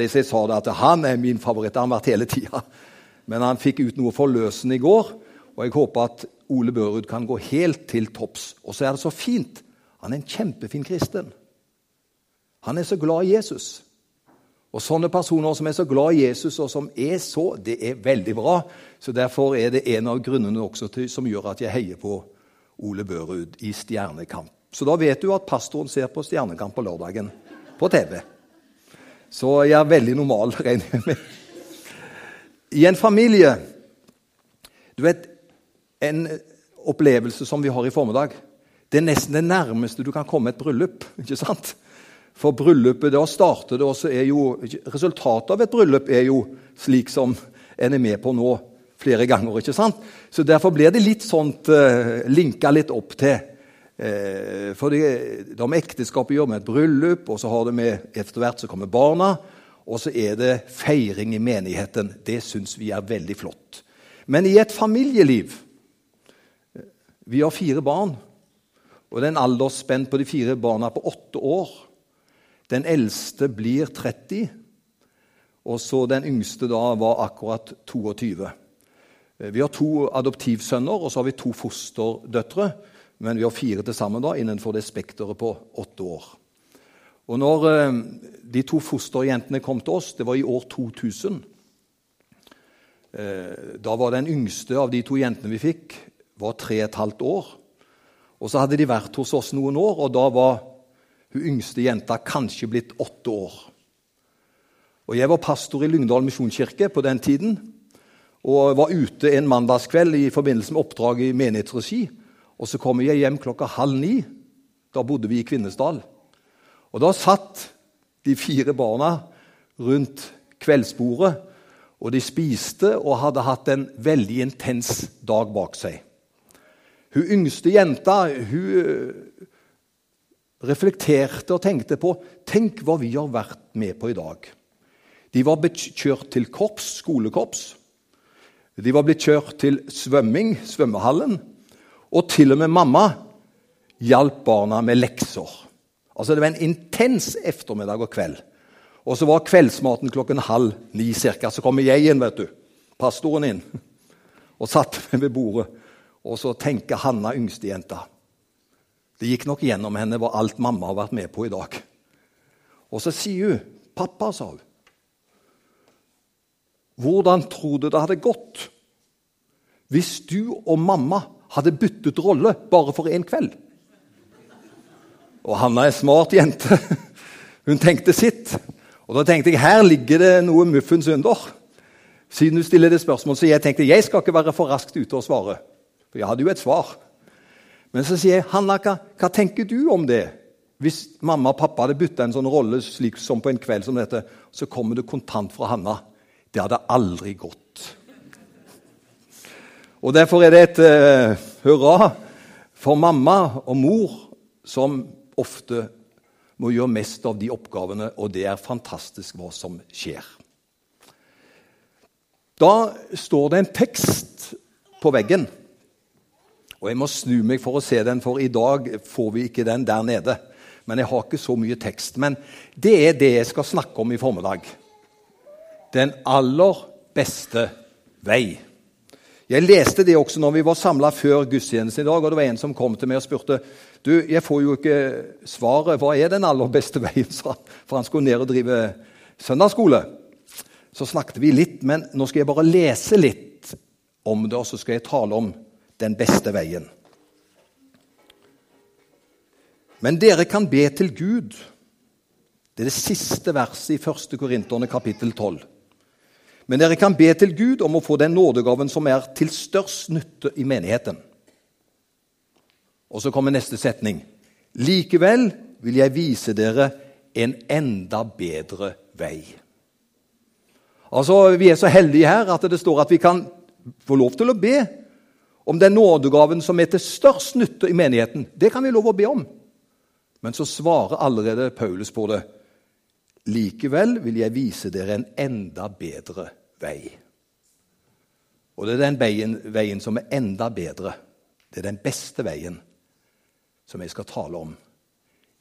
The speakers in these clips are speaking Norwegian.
jeg sa det at han er min favoritt. Han har vært hele tida. Men han fikk ut noe forløsende i går, og jeg håper at Ole Børud kan gå helt til topps. Og så er det så fint. Han er en kjempefin kristen. Han er så glad i Jesus. Og Sånne personer som er så glad i Jesus, og som er så, det er veldig bra. Så Derfor er det en av grunnene også til, som gjør at jeg heier på Ole Børud i Stjernekamp. Så da vet du at pastoren ser på Stjernekamp på lørdagen på TV. Så jeg er veldig normal, regner jeg med. I en familie Du vet, en opplevelse som vi har i formiddag, det er nesten det nærmeste du kan komme et bryllup. ikke sant? For bryllupet, da starter det, og er jo resultatet av et bryllup er jo slik som en er med på nå flere ganger. ikke sant? Så Derfor blir det litt sånt uh, linka litt opp til. Uh, for det, det har med ekteskapet gjøre, med et bryllup, og så har det med etter hvert så kommer barna. Og så er det feiring i menigheten. Det syns vi er veldig flott. Men i et familieliv Vi har fire barn, og det er en aldersspenn på de fire barna på åtte år. Den eldste blir 30, og så den yngste da var akkurat 22. Vi har to adoptivsønner og så har vi to fosterdøtre. Men vi har fire til sammen da, innenfor det spekteret på åtte år. Og når eh, de to fosterjentene kom til oss, det var i år 2000 eh, Da var den yngste av de to jentene vi fikk, var tre og et halvt år. Og så hadde de vært hos oss noen år, og da var hun yngste jenta kanskje blitt åtte år. Og Jeg var pastor i Lyngdal misjonskirke på den tiden og var ute en mandagskveld i forbindelse med oppdrag i menighetsregi. Og Så kommer jeg hjem klokka halv ni. Da bodde vi i Kvinesdal. Og Da satt de fire barna rundt kveldsbordet, og de spiste og hadde hatt en veldig intens dag bak seg. Hun yngste jenta hun reflekterte og tenkte på Tenk hva vi har vært med på i dag. De var blitt kjørt til korps, skolekorps. De var blitt kjørt til svømming, svømmehallen. Og til og med mamma hjalp barna med lekser. Altså Det var en intens ettermiddag og kveld. Og så var kveldsmaten klokken halv ni cirka. Så kommer jeg inn, vet du, pastoren inn, og satte meg ved bordet. Og så tenker Hanna, yngstejenta det gikk nok gjennom henne hva alt mamma har vært med på i dag. Og så sier hun, 'Pappa', sa hun. 'Hvordan tror du det hadde gått hvis du og mamma hadde byttet rolle bare for én kveld?' Og Hanna er smart jente. Hun tenkte sitt. Og da tenkte jeg her ligger det noe muffens under. Siden du stiller det spørsmålet, så jeg tenkte jeg skal ikke være for raskt ute og svare. For jeg hadde jo et svar. Men så sier jeg, 'Hanna, hva, hva tenker du om det?' Hvis mamma og pappa hadde bytta en sånn rolle slik som på en kveld som dette, så kommer det kontant fra Hanna. Det hadde aldri gått. Og Derfor er det et uh, hurra for mamma og mor, som ofte må gjøre mest av de oppgavene, og det er fantastisk hva som skjer. Da står det en tekst på veggen. Og Jeg må snu meg for å se den, for i dag får vi ikke den der nede. Men jeg har ikke så mye tekst. Men det er det jeg skal snakke om i formiddag. Den aller beste vei. Jeg leste det også når vi var samla før gudstjenesten i dag. og Det var en som kom til meg og spurte du, jeg får jo ikke svaret. Hva er den aller beste veien? For han skulle ned og drive søndagsskole. Så snakket vi litt, men nå skal jeg bare lese litt om det, og så skal jeg tale om den beste veien. Men dere kan be til Gud. Det er det siste verset i 1. Korinterne kapittel 12. Men dere kan be til Gud om å få den nådegaven som er til størst nytte i menigheten. Og så kommer neste setning. Likevel vil jeg vise dere en enda bedre vei. Altså, Vi er så heldige her at det står at vi kan få lov til å be om den nådegaven som er til størst nytte i menigheten, det kan vi lov å be om. Men så svarer allerede Paulus på det. Likevel vil jeg vise dere en enda bedre vei. Og det er den veien, veien som er enda bedre. Det er den beste veien som jeg skal tale om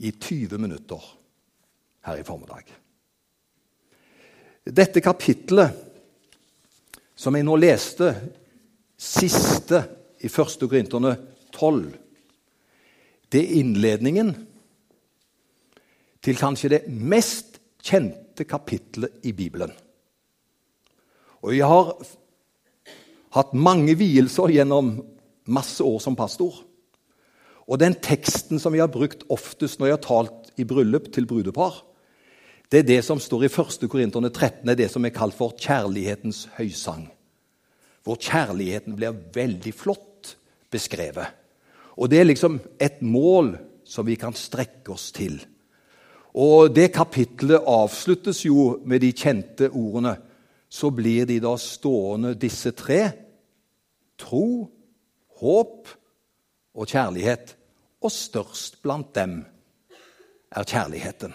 i 20 minutter her i formiddag. Dette kapitlet som jeg nå leste, siste i 1. Korinterne 12, det er innledningen til kanskje det mest kjente kapitlet i Bibelen. Og jeg har hatt mange vielser gjennom masse år som pastor. Og den teksten som jeg har brukt oftest når jeg har talt i bryllup til brudepar, det er det som står i 1. Korinterne 13, det det som er kalt for kjærlighetens høysang. Hvor kjærligheten blir veldig flott beskrevet. Og det er liksom et mål som vi kan strekke oss til. Og det kapitlet avsluttes jo med de kjente ordene. Så blir de da stående, disse tre. Tro, håp og kjærlighet. Og størst blant dem er kjærligheten.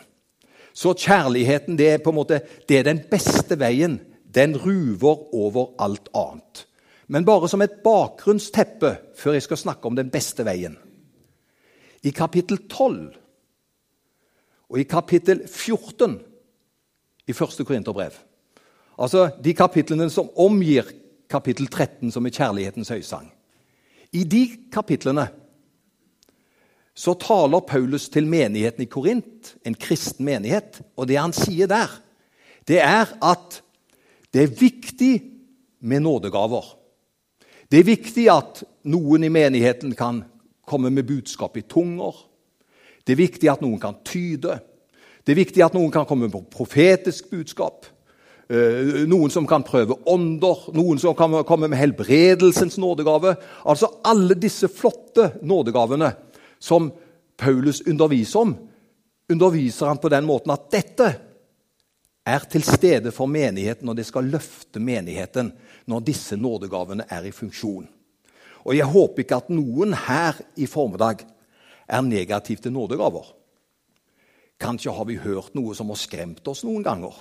Så kjærligheten det er på en måte, det er den beste veien. Den ruver over alt annet. Men bare som et bakgrunnsteppe før jeg skal snakke om den beste veien. I kapittel 12 og i kapittel 14 i første Korinterbrev Altså de kapitlene som omgir kapittel 13, som er kjærlighetens høysang. I de kapitlene så taler Paulus til menigheten i Korint, en kristen menighet. Og det han sier der, det er at det er viktig med nådegaver. Det er viktig at noen i menigheten kan komme med budskap i tunger. Det er viktig at noen kan tyde. Det er viktig at noen kan komme med profetisk budskap. Eh, noen som kan prøve ånder, noen som kan komme med helbredelsens nådegave. Altså alle disse flotte nådegavene som Paulus underviser om, underviser han på den måten at dette er til stede for menigheten, og det skal løfte menigheten når disse nådegavene er i funksjon. Og Jeg håper ikke at noen her i formiddag er negativ til nådegaver. Kanskje har vi hørt noe som har skremt oss noen ganger.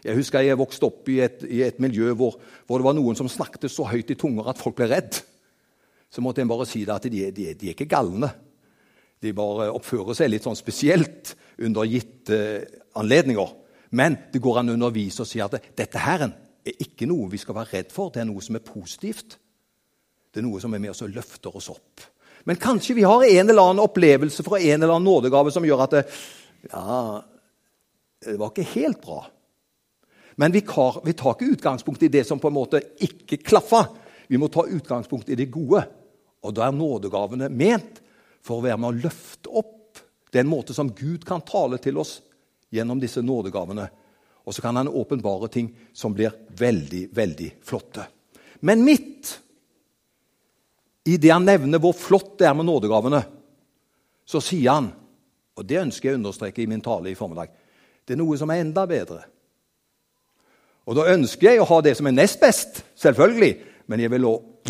Jeg husker jeg vokste opp i et, i et miljø hvor, hvor, det var noen som snakket så høyt i tunger at folk ble redd. Så måtte en bare si det at de, de, de er ikke galne. De bare oppfører seg litt sånn spesielt under gitte anledninger. Men det går an å undervise og si at dette her er ikke noe vi skal være redd for. Det er noe som er positivt. Det er noe som er med oss og løfter oss opp. Men kanskje vi har en eller annen opplevelse fra en eller annen nådegave som gjør at det, ja, det var ikke helt bra. Men vi tar, ikke utgangspunkt i det som på en måte ikke klaffa. Vi må ta utgangspunkt i det gode. Og da er nådegavene ment for å være med å løfte opp den måte som Gud kan tale til oss gjennom disse nådegavene. Og så kan han åpenbare ting som blir veldig, veldig flotte. Men midt i det han nevner hvor flott det er med nådegavene, så sier han, og det ønsker jeg å understreke i min tale i formiddag, det er noe som er enda bedre. Og da ønsker jeg å ha det som er nest best, selvfølgelig, men jeg vil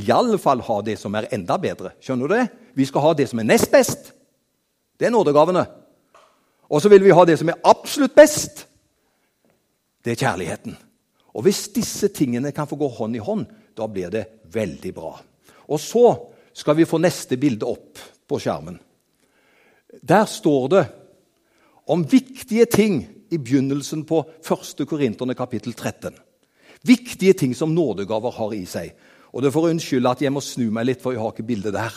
iallfall ha det som er enda bedre. Skjønner du det? Vi skal ha det som er nest best. Det er nådegavene. Og så vil vi ha det som er absolutt best. Det er kjærligheten. Og hvis disse tingene kan få gå hånd i hånd, da blir det veldig bra. Og så skal vi få neste bilde opp på skjermen. Der står det om viktige ting i begynnelsen på 1. Korinterne kapittel 13. Viktige ting som nådegaver har i seg. Og det får unnskylde at jeg må snu meg litt, for jeg har ikke bildet der.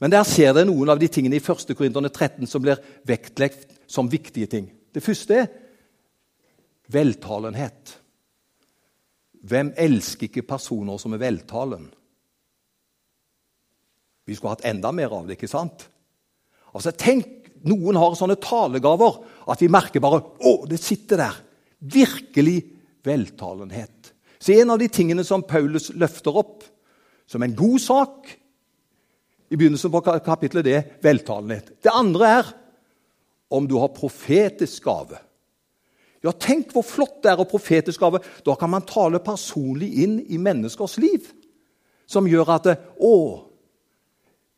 Men der ser dere noen av de tingene i 1. Korinterne 13 som blir vektlagt som viktige ting. Det første er veltalenhet. Hvem elsker ikke personer som er veltalen? Vi skulle hatt enda mer av det, ikke sant? Altså, Tenk noen har sånne talegaver at vi merker bare å, det sitter der. Virkelig veltalenhet. Så En av de tingene som Paulus løfter opp som en god sak i begynnelsen på kapittelet, det er veltalenhet. Det andre er om du har profetisk gave. Ja, Tenk hvor flott det er å profetisk gave. Da kan man tale personlig inn i menneskers liv. Som gjør at det, Å,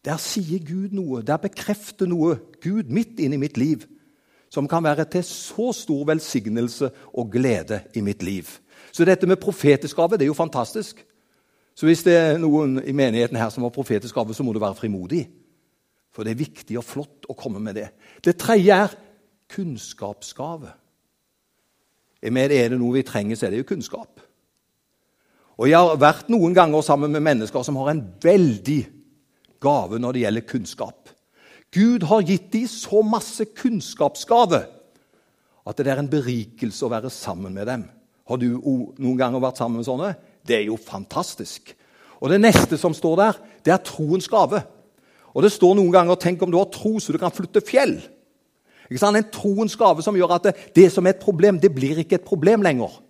der sier Gud noe. Der bekrefter noe Gud midt inn i mitt liv. Som kan være til så stor velsignelse og glede i mitt liv. Så dette med profetisk gave det er jo fantastisk. Så hvis det er noen i menigheten her som har profetisk gave, så må du være frimodig. For det er viktig og flott å komme med det. Det tredje er kunnskapsgave. Men er det noe vi trenger, så er det jo kunnskap. Og Jeg har vært noen ganger sammen med mennesker som har en veldig gave når det gjelder kunnskap. Gud har gitt dem så masse kunnskapsgave at det er en berikelse å være sammen med dem. Har du noen ganger vært sammen med sånne? Det er jo fantastisk. Og Det neste som står der, det er troens gave. Og det står noen ganger 'tenk om du har tro så du kan flytte fjell'. Ikke sant? En troens gave som gjør at det, det som er et problem, det blir ikke et problem lenger.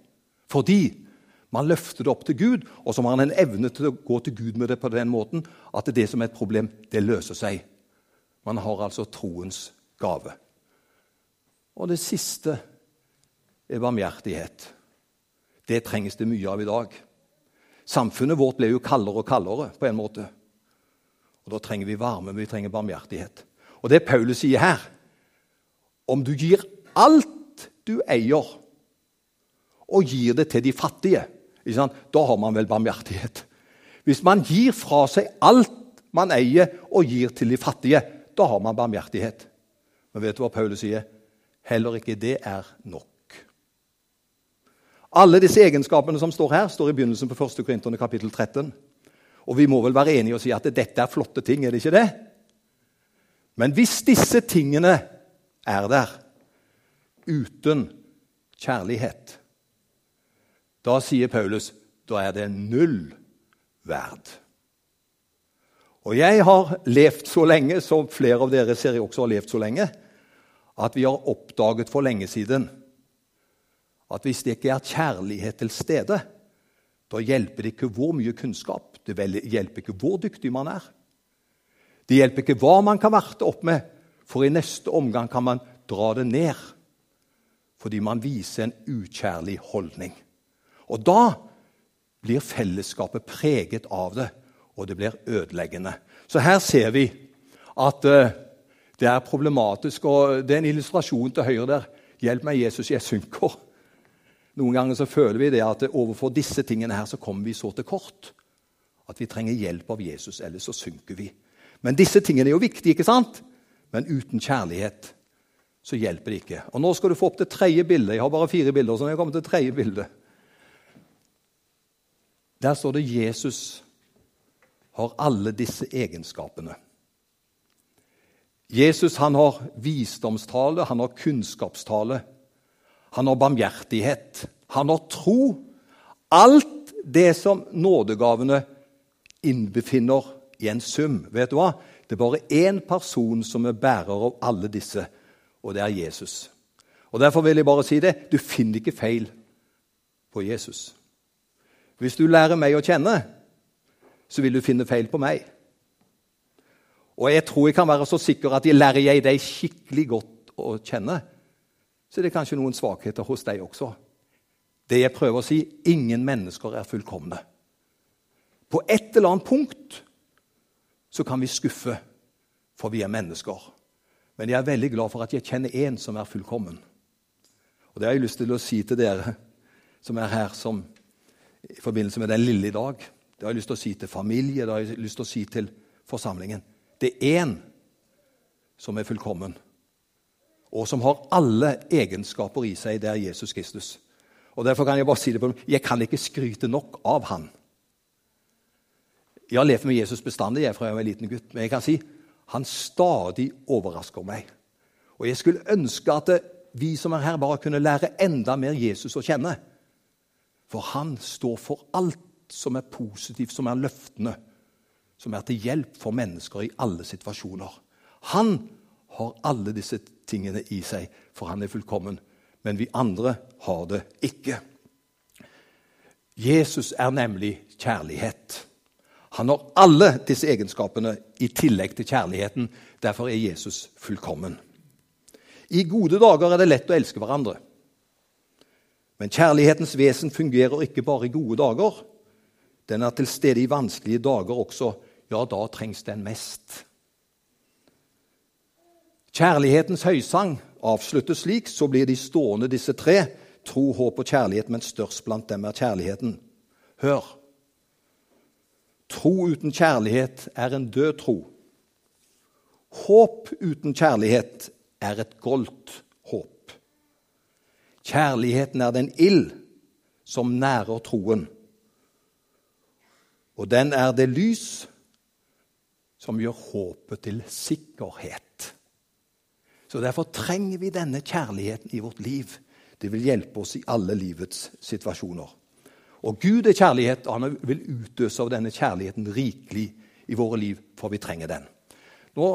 Fordi man løfter det opp til Gud, og så har man en evne til å gå til Gud med det på den måten at det som er et problem, det løser seg. Man har altså troens gave. Og det siste er barmhjertighet. Det trengs det mye av i dag. Samfunnet vårt ble jo kaldere og kaldere på en måte. Og Da trenger vi varme, men vi trenger barmhjertighet. Og det Paulus sier her Om du gir alt du eier, og gir det til de fattige, da har man vel barmhjertighet. Hvis man gir fra seg alt man eier, og gir til de fattige, da har man barmhjertighet. Men vet du hva Paulus sier? Heller ikke det er nok. Alle disse egenskapene som står her, står i begynnelsen på 1. Korinterne kapittel 13. Og vi må vel være enige og si at dette er flotte ting, er det ikke det? Men hvis disse tingene er der uten kjærlighet, da sier Paulus da er det null verd. Og jeg har levd så lenge, som flere av dere ser jeg også har levd så lenge, at vi har oppdaget for lenge siden at hvis det ikke er kjærlighet til stede, da hjelper det ikke hvor mye kunnskap, det hjelper ikke hvor dyktig man er. Det hjelper ikke hva man kan verte opp med, for i neste omgang kan man dra det ned. Fordi man viser en ukjærlig holdning. Og da blir fellesskapet preget av det, og det blir ødeleggende. Så her ser vi at uh, det er problematisk. og Det er en illustrasjon til høyre der. Hjelp meg, Jesus, jeg synker. Noen ganger så føler vi det at overfor disse tingene her så kommer vi så til kort at vi trenger hjelp av Jesus, ellers så synker vi. Men disse tingene er jo viktige, ikke sant? Men uten kjærlighet så hjelper det ikke. Og Nå skal du få opp det tredje bildet. Jeg har bare fire bilder. så når jeg kommer til tredje bildet. Der står det Jesus har alle disse egenskapene. Jesus han har visdomstale, han har kunnskapstale. Han har barmhjertighet. Han har tro. Alt det som nådegavene innbefinner i en sum. Vet du hva? Det er bare én person som er bærer av alle disse, og det er Jesus. Og Derfor vil jeg bare si det du finner ikke feil på Jesus. Hvis du lærer meg å kjenne, så vil du finne feil på meg. Og jeg tror jeg kan være så sikker at jeg lærer jeg deg skikkelig godt å kjenne, så det er kanskje noen svakheter hos deg også. Det jeg prøver å si ingen mennesker er fullkomne. På et eller annet punkt så kan vi skuffe, for vi er mennesker. Men jeg er veldig glad for at jeg kjenner én som er fullkommen. Og Det har jeg lyst til å si til dere som er her som, i forbindelse med den lille i dag. Det har jeg lyst til å si til familie, det har jeg lyst til å si til forsamlingen. Det er én som er fullkommen og som har alle egenskaper i seg. Det er Jesus Kristus. Og Derfor kan jeg bare si det på Jeg kan ikke skryte nok av han. Jeg har levd med Jesus bestandig jeg fra jeg var en liten gutt, men jeg kan si han stadig overrasker meg. Og jeg skulle ønske at vi som er her, bare kunne lære enda mer Jesus å kjenne. For han står for alt som er positivt, som er løftende, som er til hjelp for mennesker i alle situasjoner. Han har alle disse tingene i seg, for han er fullkommen. Men vi andre har det ikke. Jesus er nemlig kjærlighet. Han har alle disse egenskapene i tillegg til kjærligheten. Derfor er Jesus fullkommen. I gode dager er det lett å elske hverandre. Men kjærlighetens vesen fungerer ikke bare i gode dager. Den er til stede i vanskelige dager også. Ja, da trengs den mest. Kjærlighetens høysang avsluttes slik, så blir de stående, disse tre. Tro, håp og kjærlighet, men størst blant dem er kjærligheten. Hør. Tro uten kjærlighet er en død tro. Håp uten kjærlighet er et goldt. Kjærligheten er den ild som nærer troen. Og den er det lys som gjør håpet til sikkerhet. Så Derfor trenger vi denne kjærligheten i vårt liv. Det vil hjelpe oss i alle livets situasjoner. Og Gud er kjærlighet, og han vil utøse av denne kjærligheten rikelig i våre liv, for vi trenger den. Nå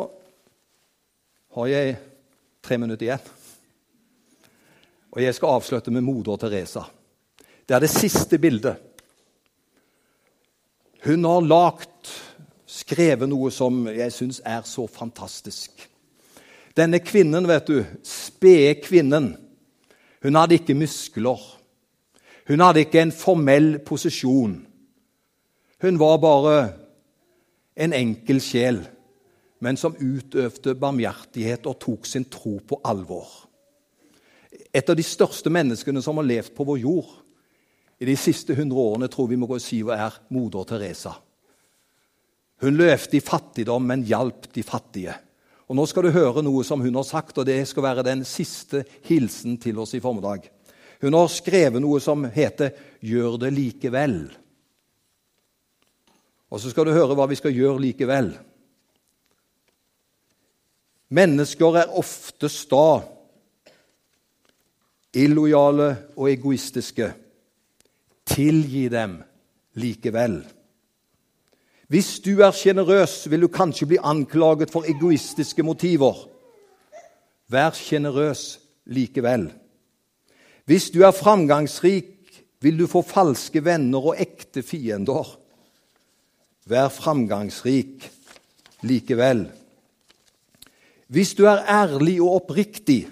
har jeg tre minutter igjen. Og jeg skal avslutte med moder Teresa. Det er det siste bildet. Hun har lagt, skrevet noe som jeg syns er så fantastisk. Denne kvinnen, vet du, spede kvinnen, hun hadde ikke muskler. Hun hadde ikke en formell posisjon. Hun var bare en enkel sjel, men som utøvde barmhjertighet og tok sin tro på alvor. Et av de største menneskene som har levd på vår jord i de siste hundre årene, tror vi må gå og si hva er moder Teresa. Hun løfte i fattigdom, men hjalp de fattige. Og Nå skal du høre noe som hun har sagt, og det skal være den siste hilsen til oss i formiddag. Hun har skrevet noe som heter 'Gjør det likevel'. Og så skal du høre hva vi skal gjøre likevel. Mennesker er ofte sta, illojale og egoistiske. Tilgi dem likevel. Hvis du er sjenerøs, vil du kanskje bli anklaget for egoistiske motiver. Vær sjenerøs likevel. Hvis du er framgangsrik, vil du få falske venner og ekte fiender. Vær framgangsrik likevel. Hvis du er ærlig og oppriktig,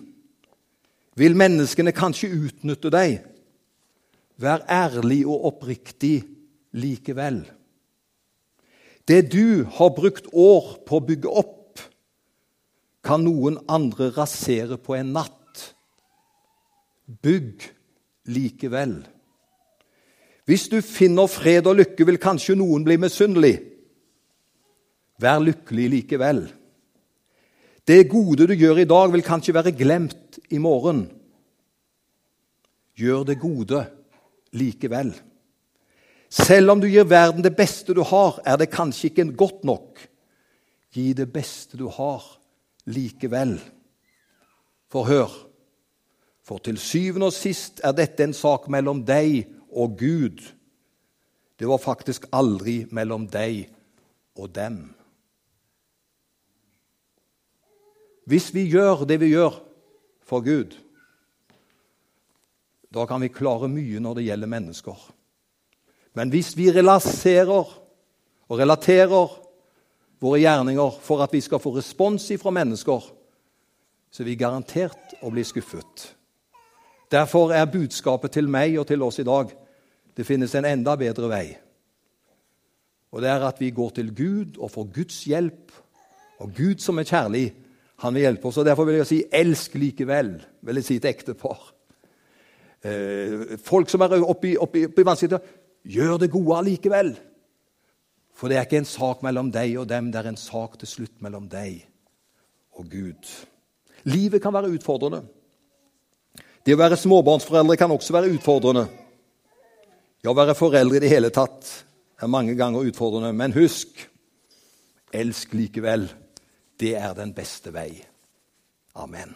vil menneskene kanskje utnytte deg. Vær ærlig og oppriktig likevel. Det du har brukt år på å bygge opp, kan noen andre rasere på en natt. Bygg likevel. Hvis du finner fred og lykke, vil kanskje noen bli misunnelig. Vær lykkelig likevel. Det gode du gjør i dag, vil kanskje være glemt i morgen. Gjør det gode likevel. Selv om du gir verden det beste du har, er det kanskje ikke godt nok. Gi det beste du har, likevel. For hør, for til syvende og sist er dette en sak mellom deg og Gud. Det var faktisk aldri mellom deg og dem. Hvis vi gjør det vi gjør for Gud, da kan vi klare mye når det gjelder mennesker. Men hvis vi relaserer og relaterer våre gjerninger for at vi skal få respons fra mennesker, så er vi garantert å bli skuffet. Derfor er budskapet til meg og til oss i dag det finnes en enda bedre vei. Og det er at vi går til Gud og får Guds hjelp. Og Gud som er kjærlig, han vil hjelpe oss. Og Derfor vil jeg si 'elsk likevel', vil jeg si til ektepar. Eh, folk som er oppe i, oppe i, vanskeligheter, Gjør det gode allikevel. For det er ikke en sak mellom deg og dem, det er en sak til slutt mellom deg og Gud. Livet kan være utfordrende. Det å være småbarnsforeldre kan også være utfordrende. Ja, å være foreldre i det hele tatt er mange ganger utfordrende. Men husk elsk likevel. Det er den beste vei. Amen.